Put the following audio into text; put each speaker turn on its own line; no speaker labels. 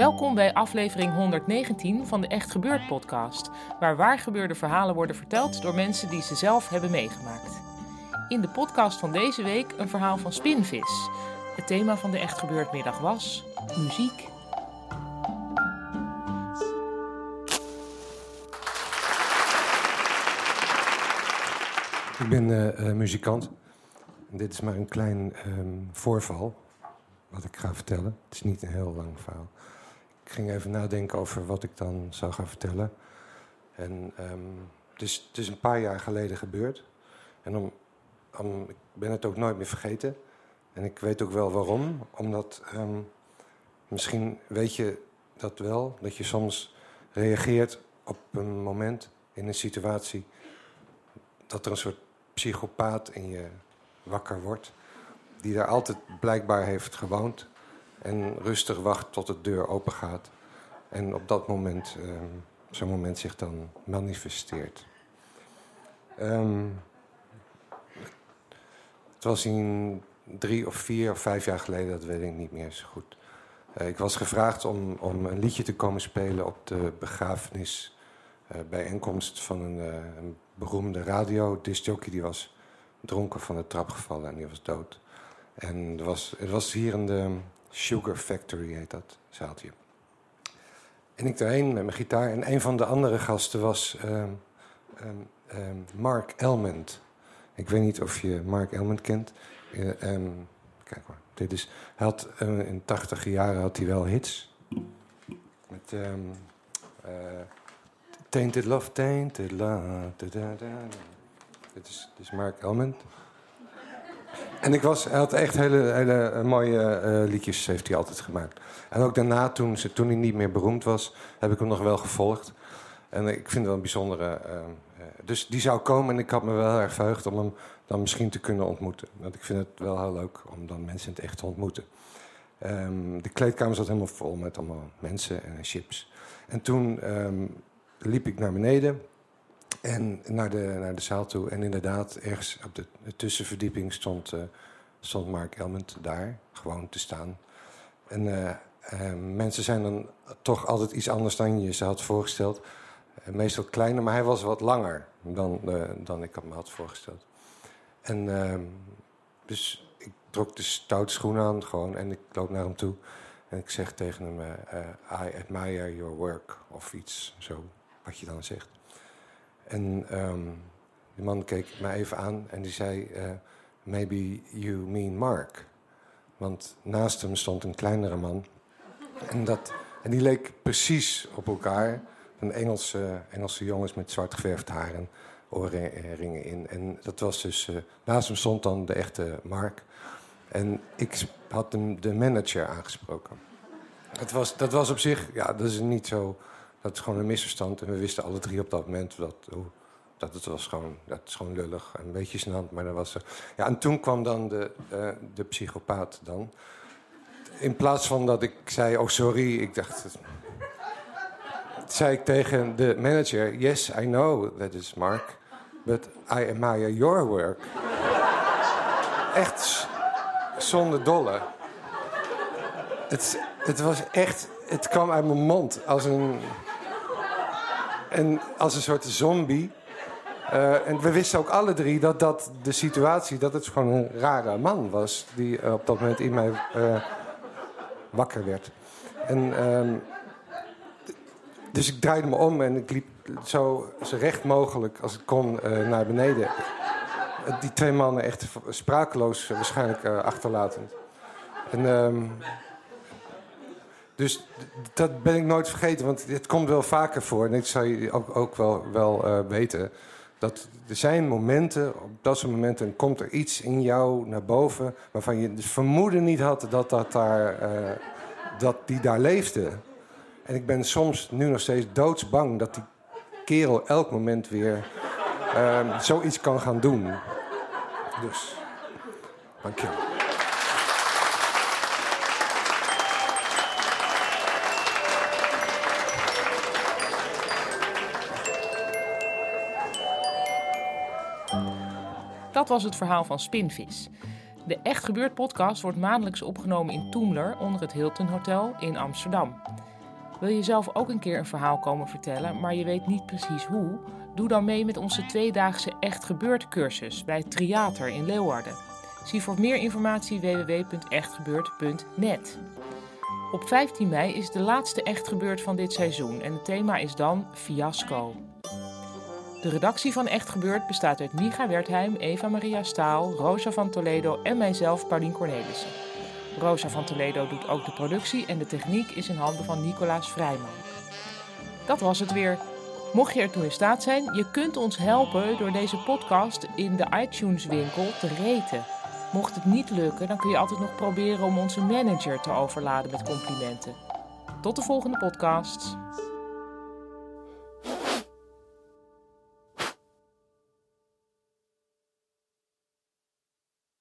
Welkom bij aflevering 119 van de Echt Gebeurd podcast, waar waargebeurde verhalen worden verteld door mensen die ze zelf hebben meegemaakt. In de podcast van deze week een verhaal van Spinvis. Het thema van de Echt Gebeurd middag was muziek.
Ik ben eh, eh, muzikant. Dit is maar een klein ehm, voorval wat ik ga vertellen. Het is niet een heel lang verhaal. Ik ging even nadenken over wat ik dan zou gaan vertellen. En ehm, het, is, het is een paar jaar geleden gebeurd. En om, om, ik ben het ook nooit meer vergeten. En ik weet ook wel waarom. Omdat ehm, misschien weet je dat wel, dat je soms reageert op een moment in een situatie dat er een soort psychopaat in je wakker wordt. Die daar altijd blijkbaar heeft gewoond. En rustig wacht tot de deur open gaat. En op dat moment, ehm, zo'n moment zich dan manifesteert. Ehm, het was in drie of vier of vijf jaar geleden, dat weet ik niet meer zo goed. Eh, ik was gevraagd om, om een liedje te komen spelen op de begrafenis eh, bijeenkomst van een, eh, een beroemde radiodiscjockey. Die was dronken van de trap gevallen en die was dood. En er was, het was hier in de Sugar Factory, heet dat, zaaltje. En ik daarheen met mijn gitaar. En een van de andere gasten was ehm, ehm, ehm, Mark Elmond. Ik weet niet of je Mark Elmond kent. Eh, kijk maar, dit is, hij had eh, in tachtig jaren had hij wel hits. Met eh, Tainted Love, Tainted Love. Dit is, dit is Mark Elmond. En ik was, hij had echt hele, hele eh, mooie eh, liedjes heeft hij altijd gemaakt. En ook daarna, toen, toen hij niet meer beroemd was, heb ik hem nog wel gevolgd. En ik vind het wel een bijzondere... eh, dus die zou komen en ik had me wel erg verheugd om hem dan misschien te kunnen ontmoeten. Want ik vind het wel heel leuk om dan mensen in het echt te ontmoeten. Ehm, de kleedkamer zat helemaal vol met allemaal mensen en chips. En toen ehm, liep ik naar beneden en naar de, naar de zaal toe. En inderdaad, ergens op de, tussenverdieping stond, eh, stond Mark Elmond daar, gewoon te staan. En eh, eh, mensen zijn dan toch altijd iets anders dan je ze had voorgesteld. Meestal kleiner, maar hij was wat langer dan, dan ik me had voorgesteld. En ehm, dus ik trok de stoute schoenen aan gewoon en ik loop naar hem toe. En ik zeg tegen hem, I admire your work, of iets zo, wat je dan zegt. En ehm, die man keek mij even aan en die zei, eh, maybe you mean Mark. Want naast hem stond een kleinere man. En, dat, en die leek precies op elkaar. Een Engelse, Engelse jongens met zwart geverfd haar en oorringen in. En dat was dus, eh, naast hem stond dan de echte Mark. En ik had hem de manager aangesproken. Het was, dat was op zich, ja, dat is niet zo. Dat is gewoon een misverstand. En we wisten alle drie op dat moment dat, dat het was gewoon, dat is gewoon lullig. en Een beetje snant, maar dat was er. Ja, en toen kwam dan de, eh, de psychopaat dan. In plaats van dat ik zei, oh sorry, ik dacht. zei ik tegen de manager, yes, I know that is Mark, but I admire your work. Echt zonder dolle. Het, het was echt, het kwam uit mijn mond als een, en als een soort zombie. Eh, en we wisten ook alle drie dat dat de situatie, dat het gewoon een rare man was die eh, op dat moment in mij eh, wakker werd. En ehm, dus ik draaide me om en ik liep zo, zo recht mogelijk als ik kon naar beneden. Die twee mannen echt sprakeloos waarschijnlijk achterlatend. En, um, dus dat ben ik nooit vergeten, want het komt wel vaker voor. En ik zou je ook, ook wel, wel uh, weten. Dat er zijn momenten, op dat soort momenten komt er iets in jou naar boven... waarvan je dus vermoeden niet had dat, dat, daar, uh, dat die daar leefde. En ik ben soms nu nog steeds doodsbang dat die kerel elk moment weer uh, zoiets kan gaan doen. Dus, dankjewel.
Dat was het verhaal van Spinvis. De Echt Gebeurd podcast wordt maandelijks opgenomen in Toemler onder het Hilton Hotel in Amsterdam. Wil je zelf ook een keer een verhaal komen vertellen, maar je weet niet precies hoe? Doe dan mee met onze tweedaagse Echt Gebeurd cursus bij Triater in Leeuwarden. Zie voor meer informatie www.echtgebeurd.net. Op 15 mei is de laatste Echt Gebeurd van dit seizoen en het thema is dan Fiasco. De redactie van Echt Gebeurd bestaat uit Micha Wertheim, Eva Maria Staal, Rosa van Toledo en mijzelf, Paulien Cornelissen. Rosa van Toledo doet ook de productie en de techniek is in handen van Nicolaas Vrijman. Dat was het weer. Mocht je ertoe in staat zijn, je kunt ons helpen door deze podcast in de iTunes-winkel te reten. Mocht het niet lukken, dan kun je altijd nog proberen om onze manager te overladen met complimenten. Tot de volgende podcast.